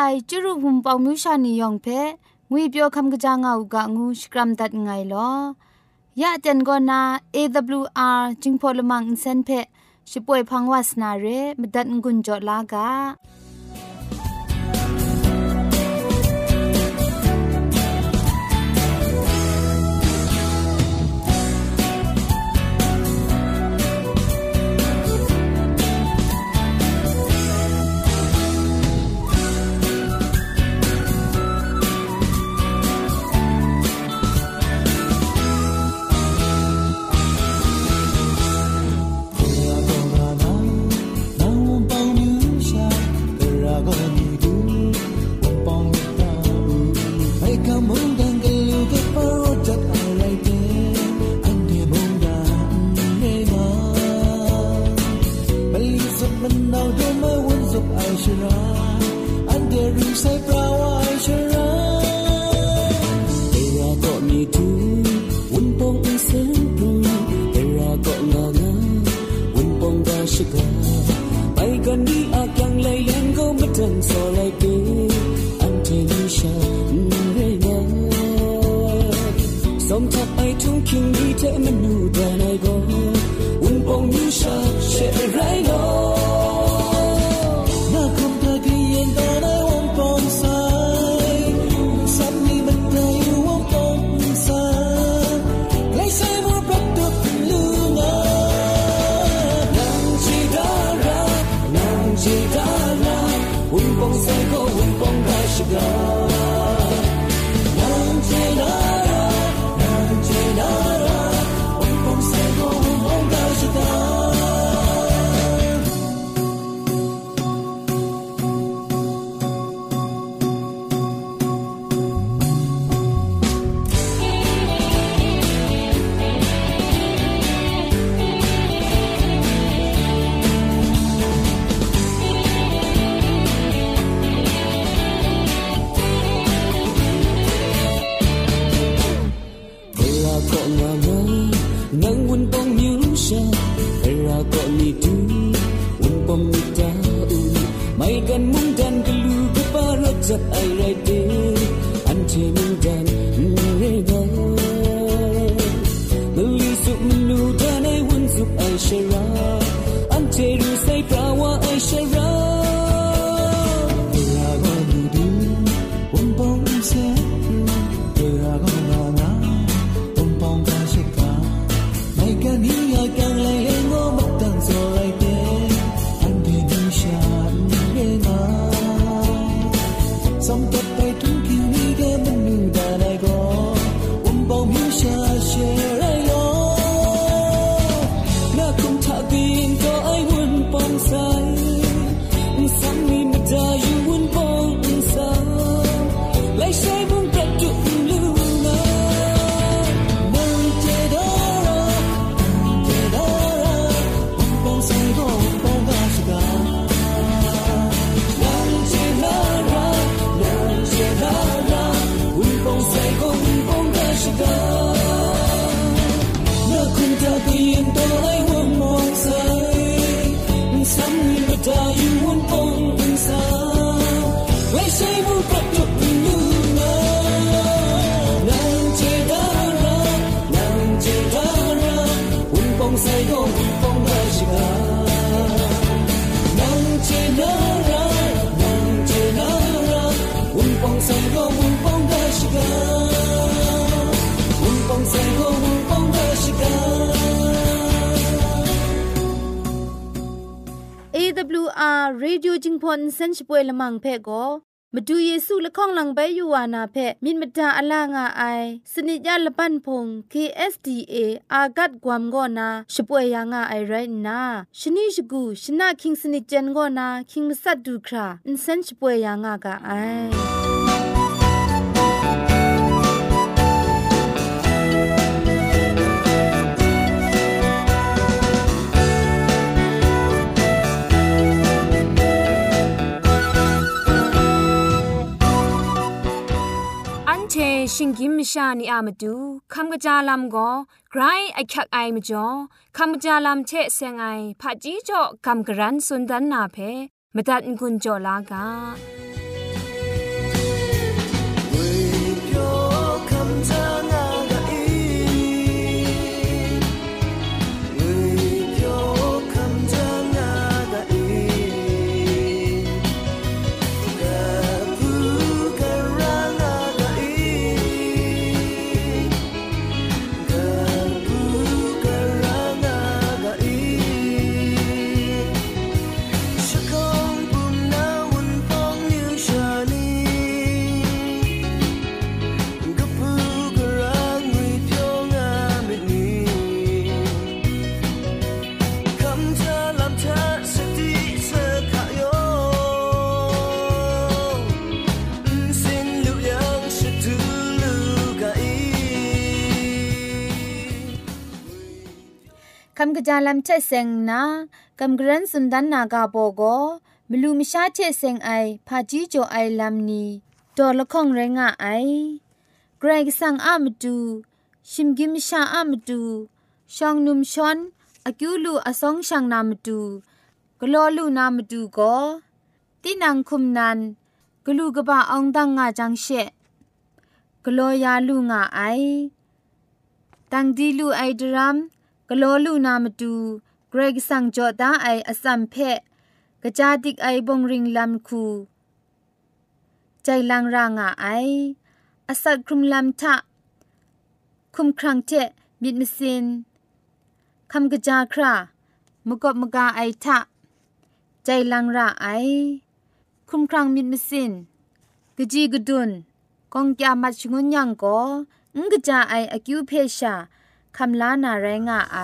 အိုင်ကျရုဟုံပေါမြူရှာနေယောင်ဖဲငွေပြောคำกะจางเอากะงูสกรัมดัดไงลอยะจันกอนา AWR จิงพอลมังอินเซนเพช่วยพังวาสนาเรมดัดงุนจอลากา อ AWR Radio จิงพอนเซนช่วยละมังเพ่ก็มาดูเยซูละข้องหลังใบยูวานาเพมินมดาอลางาไอสนิจยาละปันพง KSDA อากัดกวมกอนาช่วยยังาไอไรนาชนิชกูชนะคิงสนิจันกอนาคิงมัสัดดูคราอินเซนช่วยยังากาไอ ชิงกิมชานีอามาดูคำกระจาลำก็ไกรไอคักไอมาจ่อคำกระจาลำเชเซงไอผาจีจ่อคำกระรันสุนดันนาเพมตัดกุญจ่อลากา คำกระจาลำเชเซงนาคำกรันสุนดันนากาโบโกมลูมชาเชเซงไอพาจีโจไอลำนีดอละข้องไรงะไอเกรกสังอามดูชิมกิมชาอามดูชองนุมชอนอากิวลูอสองช่างนามดูกลอลูนามดูก็ตีนังคุมนันกลูกบะอองดังงาจังเชกลอยาลูงาไอตังดีลูไอดรัม กโลลูนามาดูเกรกสังจอดาไออสัมเพกะจาติกไอบงริงลำคูใจลังรางาไออสัตครุมลำทะคุมครังเจมิดมสินคำกะจาครามกบมกาไอทะใจลังราไอคุมครังมิดมสินกจีกดุนกองยามัดชงุนยังก็งกะจาไออคิวเพชา คำล้านาแรงอะไอ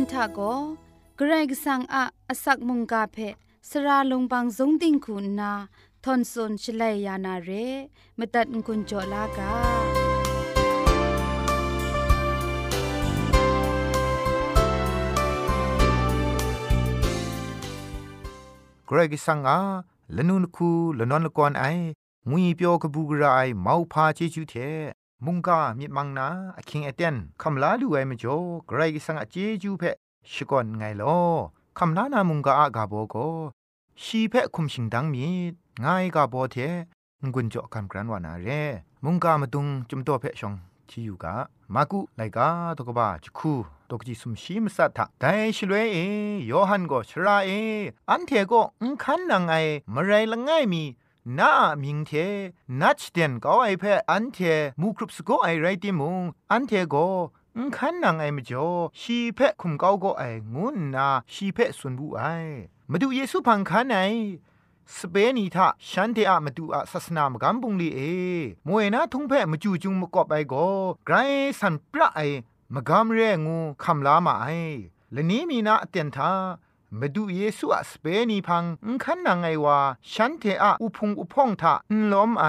นทะโกเกรกสังอะอสักมุงกาเพสระลงบางสงติงคุณนาทอนซนชลัยยานาเรมตัดกุญจลากาเกรกสังอาลนุนคูลนนลกอนไองุยเปียวกบูกรายเมาพาเจจูเท มุงกามีมังนาอคิงเอเตนคำลาดูไอมจ่อไกรกิสังอเจจูเพชกอนไงลอคำลานามุงกาอากาโบโกชีเพคุมชิงดังมีง่ายกาโบเทงุนจ่อคำกรันวานาเรมุงกามาตุงจุมตัวเพชองที่อยู่กามากุไลกาตกบ้าจคูตกจิสุมชีมสัทธะแต่ชลเวเอยอหันก็ชราเออันเทก็อุคันนังไอมไรละง่ายมี นามิงเทนัชเดนก็ไอเพออันเทมูครุปสโกไอไรติมุงอันเทโกขันนางไอมจ่อชีเพะคุมเกาก็ไองุนนาชีเพะส่วนบุไอมาดูเยซูพังขันไอสเปนีทาฉันเทอะมาดูอะศาสนามกัมปุงลีเอมวยนะทุงเพะมาจูจุงมกอบไอโกไกรสันปะไอมกามเรงูคำลามาไอและนี้มีนาเตียนทา มาดูเยซูอะสเปนีพังคันนางไงว่าฉันเทอะอุพงอุพองทะนล้อมไอ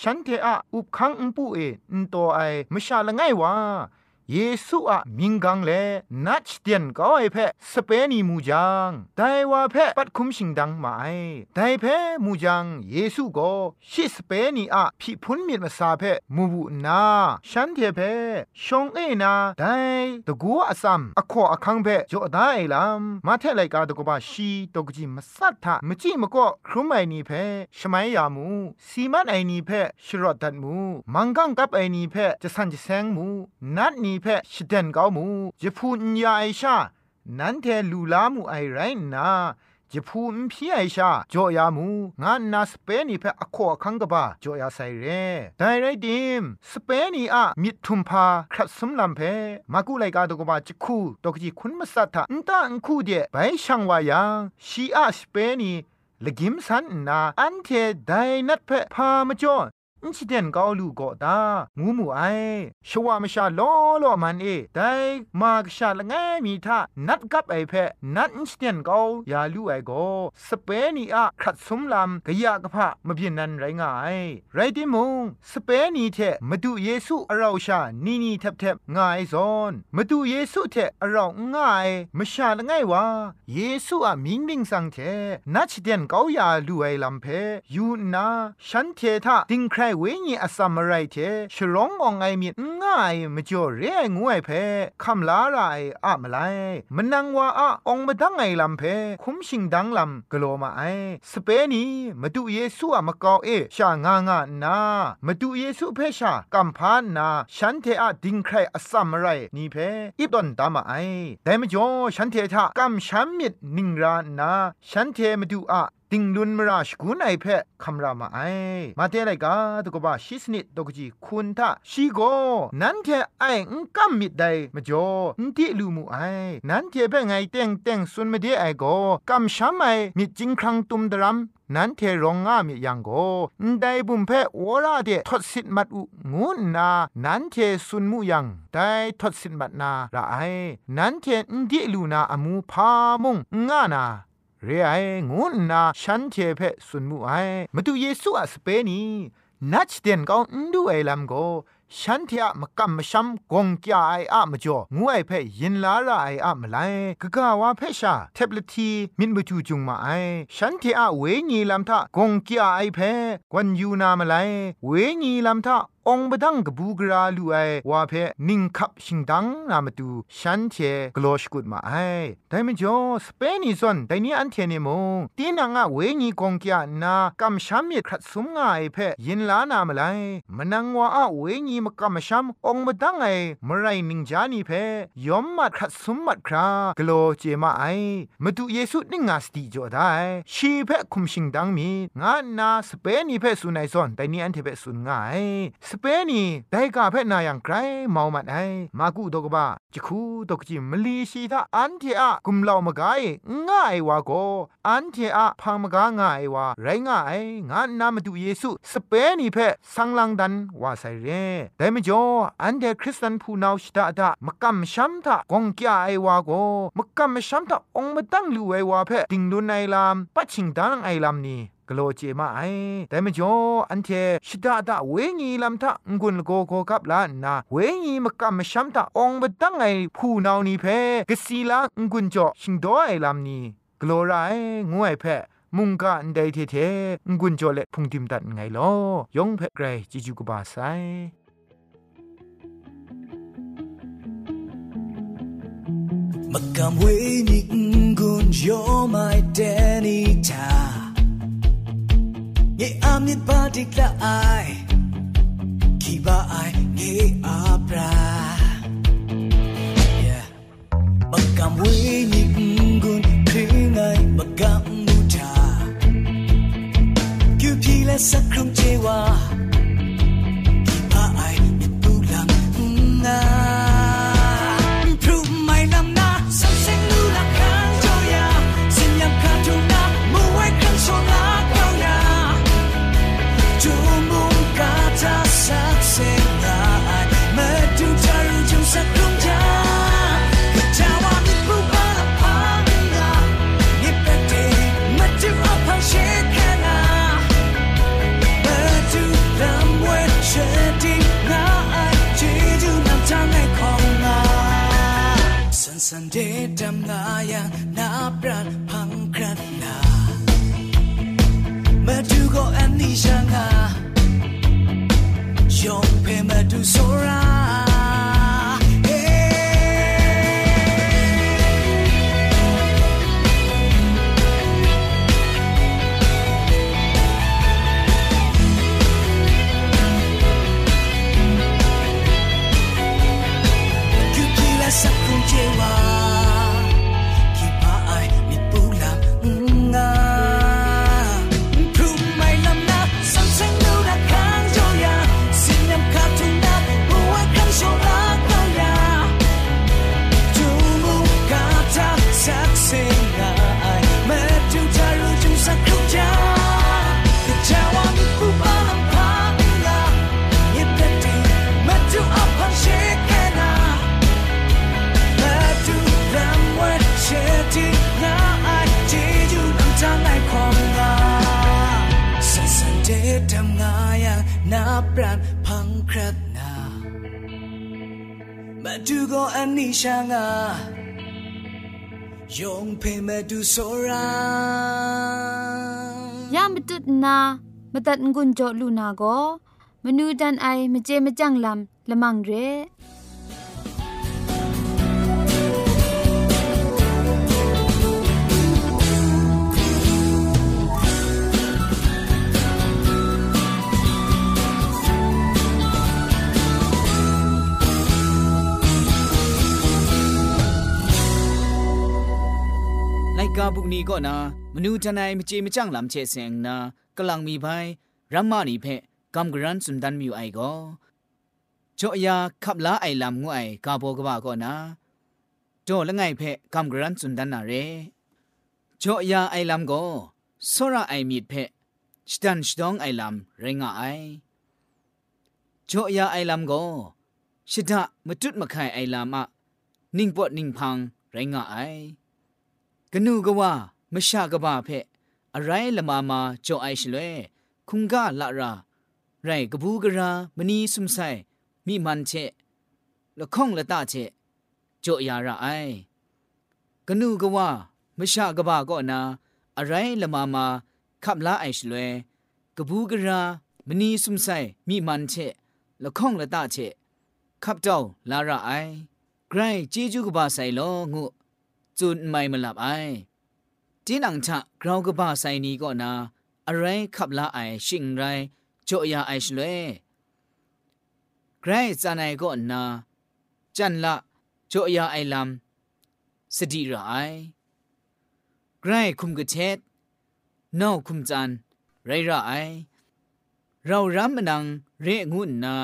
ฉันเทอะอุบคังอุปูเออนโตไอมชาละไงวะ เยซูอะมิงกังเลนัดเตียนก็ไอเพสเปนีมูจังไดว่าเพปัดคุมชิงดังมาไอไดเพมูจังเยซูก็ชิสเปนีอะพิพุนมีมาซาเพมูบุนาฉันเทเพชงเอนาไดตะกัวอซัมอขออคังเพจอดาไอลัมมาเทไลกาตกบาชีตกจิมสัทธะมจิมก็ครุมไอนีเพชมัยยามูสีมันไอนีเพชรอดดัดมูมังกังกับไอนีเพจะสันจะแซงมูนัดนีเพชิดเดนเกามูจะพูนยาไอชานันเทลูลามูไอไรนาจะพูนพี่ไอชาจอยามูงานนาสเปนีเพออโคคังกบาจอยาไซเร่ไดไรดิมสเปนีอะมิทุมพาครัดสมลำเพมากุไลกาตกบาจิคูตกจีคุณมัสัทธะอันตาอันคูเดไปช่างวายังชีอาสเปนีละกิมสันนาอันเทไดนัดเพพามจ่อ อินซิเดนกาลูก็ตางูมูไอชวามชาล้อล้อมันเอไดมากชาละไงมีท่านัดกับไอเพนัดอินซิเดนกายาลูไอโกสเปนีอะครัดสมลำกะยากะพะมะเพียนนันไรงายไรติมงสเปนีเทมาดูเยซูอราชานีนีแทบแทบง่ายซอนมาดูเยซูเทอราง่ายมชาละไงวะเยซูอะมิงมิงสังเทนัดเดนกายาลูไอลำเพยูนาฉันเททาติงใครวญีอสัมไรเทฉลององไอมีง่ายมจ่อเรียงวยเพคำลาไรอะมไลมันนังว่าอะองมาดังไงลำเพคุ้มชิงดังลำกลัวมาไอสเปนีมาดูเยซูอะมากอเอชางางานามาดูเยซูเพชากัมพานนาฉันเทอะดิงใครอสัมไรนี่เพอีบดอนตามาไอแต่มจ่อฉันเททะกัมชัมมิดนิงรานาฉันเทมาดูอะ ติงลุนมราชกุนไอเพะคำรามาไอมาเทไรกาตกบาชิสนิดตกจีคุณทะชีโกนั้นเทไออุกัมมิดไดมจ่ออุติลูมูไอนั้นเทเปไงเต็งเต็งสุนมาเดไอโกกัมชัมไอมิจิงครังตุมดรัมนั้นเทรองงามียังโกไดบุมเพโอราเดทศสิทมัดอุงูนา นั้นเทสุนมุยัง ได้ทศสิทมัดนาละไอนั้นเทนดิลูนาอมูพามุงงานา เรไองุนนาฉันเทเพสุนมุไอมาดูเยซูอะสเปนีนัดเดนก็อนดูไอลัมโกฉันเทอะมกัมมชัมกงกยาไออะมจ่องูไอเพยินลาระไออะมไลกะกะวาเพชาเทบลทีมินบจูจุงมาไอฉันเทอะเวญีลัมทะกงกยาไอเพกวนยูนามาไลเวญีลัมทะ องบดังกบูกราลูไอวาเพนิงคับชิงดังนามาดูฉันเทกลอชกุดมาไอแต่มจ่อสเปนิซอนแต่นี่อันเทเนมงตีนังอะเวญีกงกยานากำชัมเมครัดสมงาไอเพยินลานามาไลมนังวาอะเวญีมกำมชัมองบดังไอมไรนิงจานีเพยอมมัดครัดสมมัดครากโลเจมาไอมาดูเยซูนิงาสติจอได้ชีเพคุมชิงดังมีงานาสเปนีเพสุนัยซอนแต่นี่อันเทเพสุนง่ายเปนีได้กาเพนาอย่างไกรเมามันไอมากุตกบ้าจะคูตกจิมลีชีทาอันเทอะกุมเหล่ามกายง่ายวาโกอันเทอะพังมกาง่ายวาไรง่ายงานนามาดูเยซูสเปนีเพสังลังดันว่าใส่เรแต่ไม่จออันเดคริสตันผู้นาวชิตาดามกำช้ำทากงกี้ไอวาโกมกำช้ำทาองมาตั้งลูไอวาเพติงดุนไอลามปัจฉิงดังไอลามนี่ กโลเจมาไอแต่ไม่จออันเทชิดาดาเวงีลำทะงุนโกโกกับลานนาเวงีมกะมชัมตาองบตั้งไอผู้นาวนีเพกสีลางุนจอชิงดอไอลำนี้กโลไรางวยเพมุงกะอันใดเทเทงุนจอเลพุงติมตัดไงลอยองเพไกรจิจูกบาไซมกำเวนิกุนโยไม่เดนิทา Ye amit badik la ai Kiba ai nge abra Yeah Magam we ni ngun kringai magam muta Kyu pi la sakrum chewa Kiba ai ni pulam nga Improve Sandedamnaya nabrat pangkratna Madugo anisha nga Yompe madu sora ปรานพังครัดนามาดูก็อันนี้ช่างอะยงเพมาดูโซรายามตุดนามาตัดงุนโจลูนาก็มนูดันไอมาเจมาจังลำละมังเร บุกนี้ก็นามนูทนายมเจมจังลำเชเซงนากำลังมีภัยรัมมานีเพกำกรันสุนดันมิวไอก็จอยาขับลาไอลำงวยกาโบกบาก็นาจ่อละไงเพกำกรันสุนดันนาเรจ่อยาไอลำก็สระไอมีดเพสตันสตองไอลำเรงาไอโจยาไอลำก็ชิดะมจุดมะไข่ไอลำอะนิ่งปวดนิ่งพังเรงาไอ กนูกว่ามชากบาเพอะไรละมามาจ่อไอชลวยคุงกะละรา ไรกบูกรามณีสุมไซมีมันเชละข้องละตาเชจ่อยาระไอกนูกว่ามชากบาก็นา อะไรละมามาขับลาไอชลวยกบูกรามณีสุมไซมีมันเชละข้องละตาเชขับเจ้าลาระไอไกรจีจูกบาไซโลงู จุนไม่มาหลับไอจีนังชะกราวกบ้าไซนี้ก็นาอะไรขับลาไอชิงไรโจยาไอชลวยไกรจานายก็นาจันละโจยาไอลำสติระไอไกรคุมกระเช็ดนอกคุมจันไรระไอเรารำมนังเรงุนนา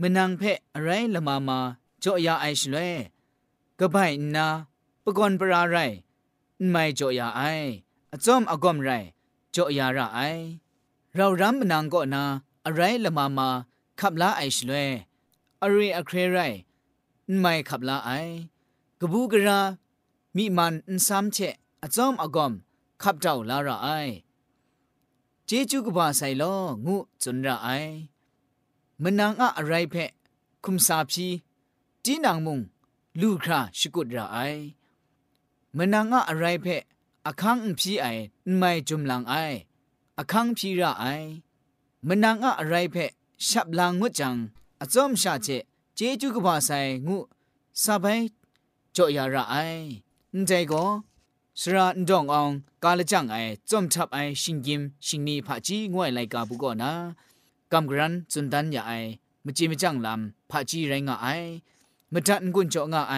มนังเพะอะไรละมามาโจยาไอชลวยกะไบนา ปกอนปราไรไม่จ่อยาไออจอมอกอมไรจ่อยาระไอ เรารำมนังก็นาอะไรละมามาขับลาไอชลวยอะไรอะเครไรไม่ขับลาไอกบูกรามีมันอันซ้ำเชะอจอมอกอมขับเจ้าลาระไอเจจูกบาไซโลงูจุนระไอมนังอะอะไรเพะคุมซาพีจีนางมุงลูคราชกุดระไอ มนังอะอะไรเพะอคังพีไอไม่จุมลังไออคังพีระไอมนังอะอะไรเพะฉับลังงุจังอจอมชาเจเจจูกบาไซงูซาไปจ่อยาระไอนใจก็สระนดองอองกาลจังไอจอมทับไอชิงกิมชิงนีผาจีงวยไลกาบุกอนะกำกรันจุนดันยาไอมจีมจังลำผาจีไรงาไอมทันกุนจ่องาไอ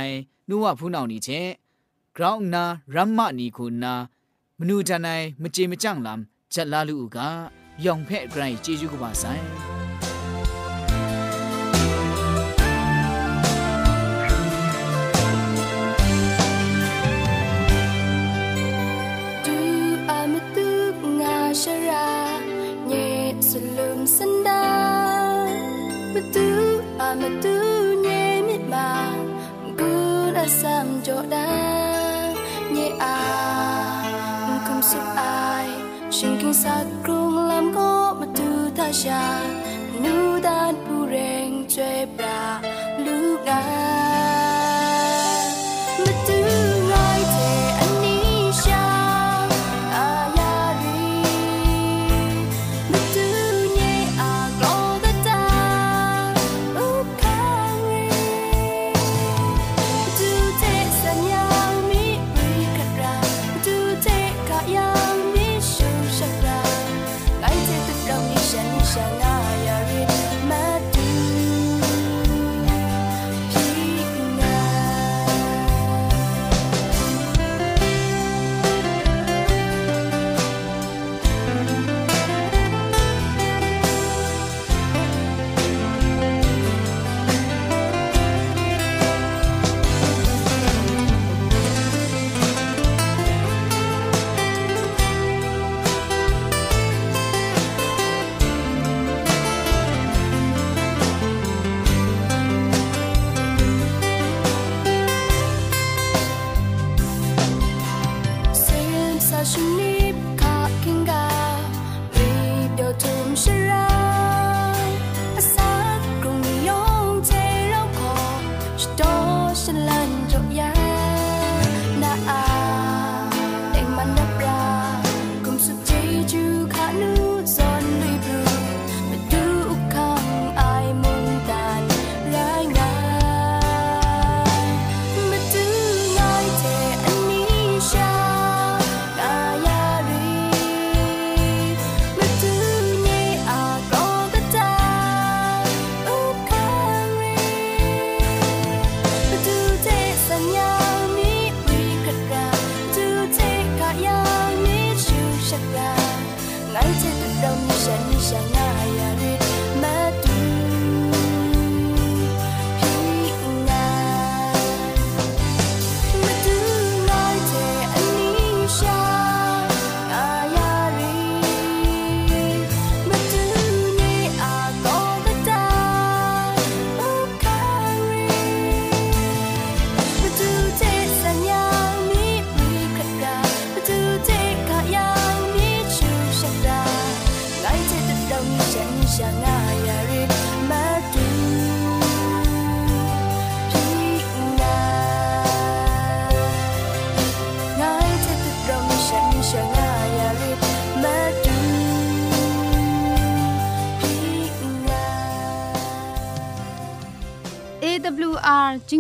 นัวผู้นานี่เช กราวนารัมมะนีคุณนามนูทนายมจีมจังลำจัดลาลูกายองเพ่ไกรเจจูกบาไซ Du amatu nga shara nye sulum sanda Matu amatu nye mitma Good asam joda nye a Kum sup ai Shinking sak krung lam ko matu ta sha Nu dan pu reng chwe bra lu ga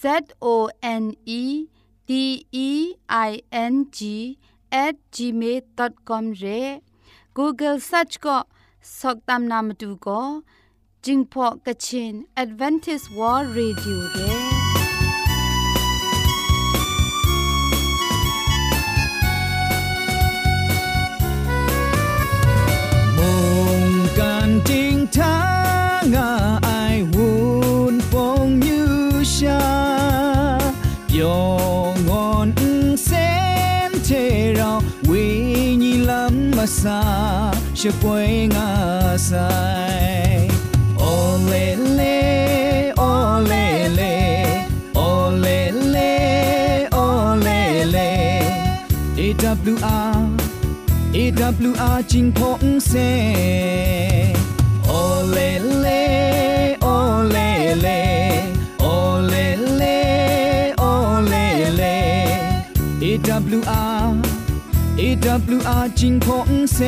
z o n e d e i n g at gmail.com เร Google search ก็สอกตามนามาดูก็จิงพอกะชิน Advantage World Radio เ ngasa she poi ngasa ole le le ole le le ole le le ole le ewr ewr ching phong se ole le le Oh le le AWR จิงพงเซ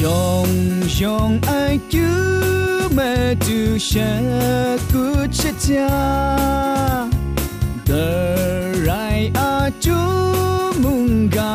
ยองยองไอจูมาดูฉันกูจะจา the right a chu munga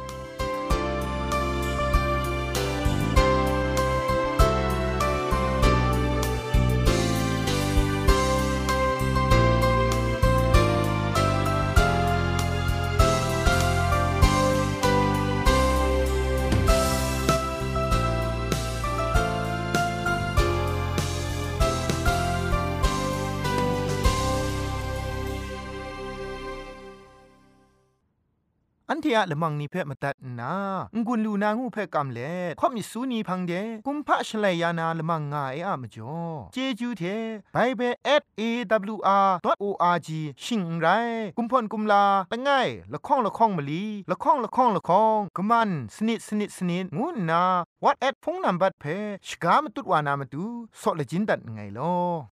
ยละมังนิเพ่มาตัดนางุนลูนางูเพ่กำเล่ข่อมิสูนีพังเดกุมพะชเลยานาละมังงาเออะมจ่อเจจูเทไบเบิล @awr.org ชิงไรกุมพ่นกุมลาละง่ายละข้องละข้องมะลีละข้องละข้องละข้องกะมันสนิดสนิดสนิดงูนา what at พงนัมบัดเพชกามตุดวานามาตูสอเลจินดัดไงลอ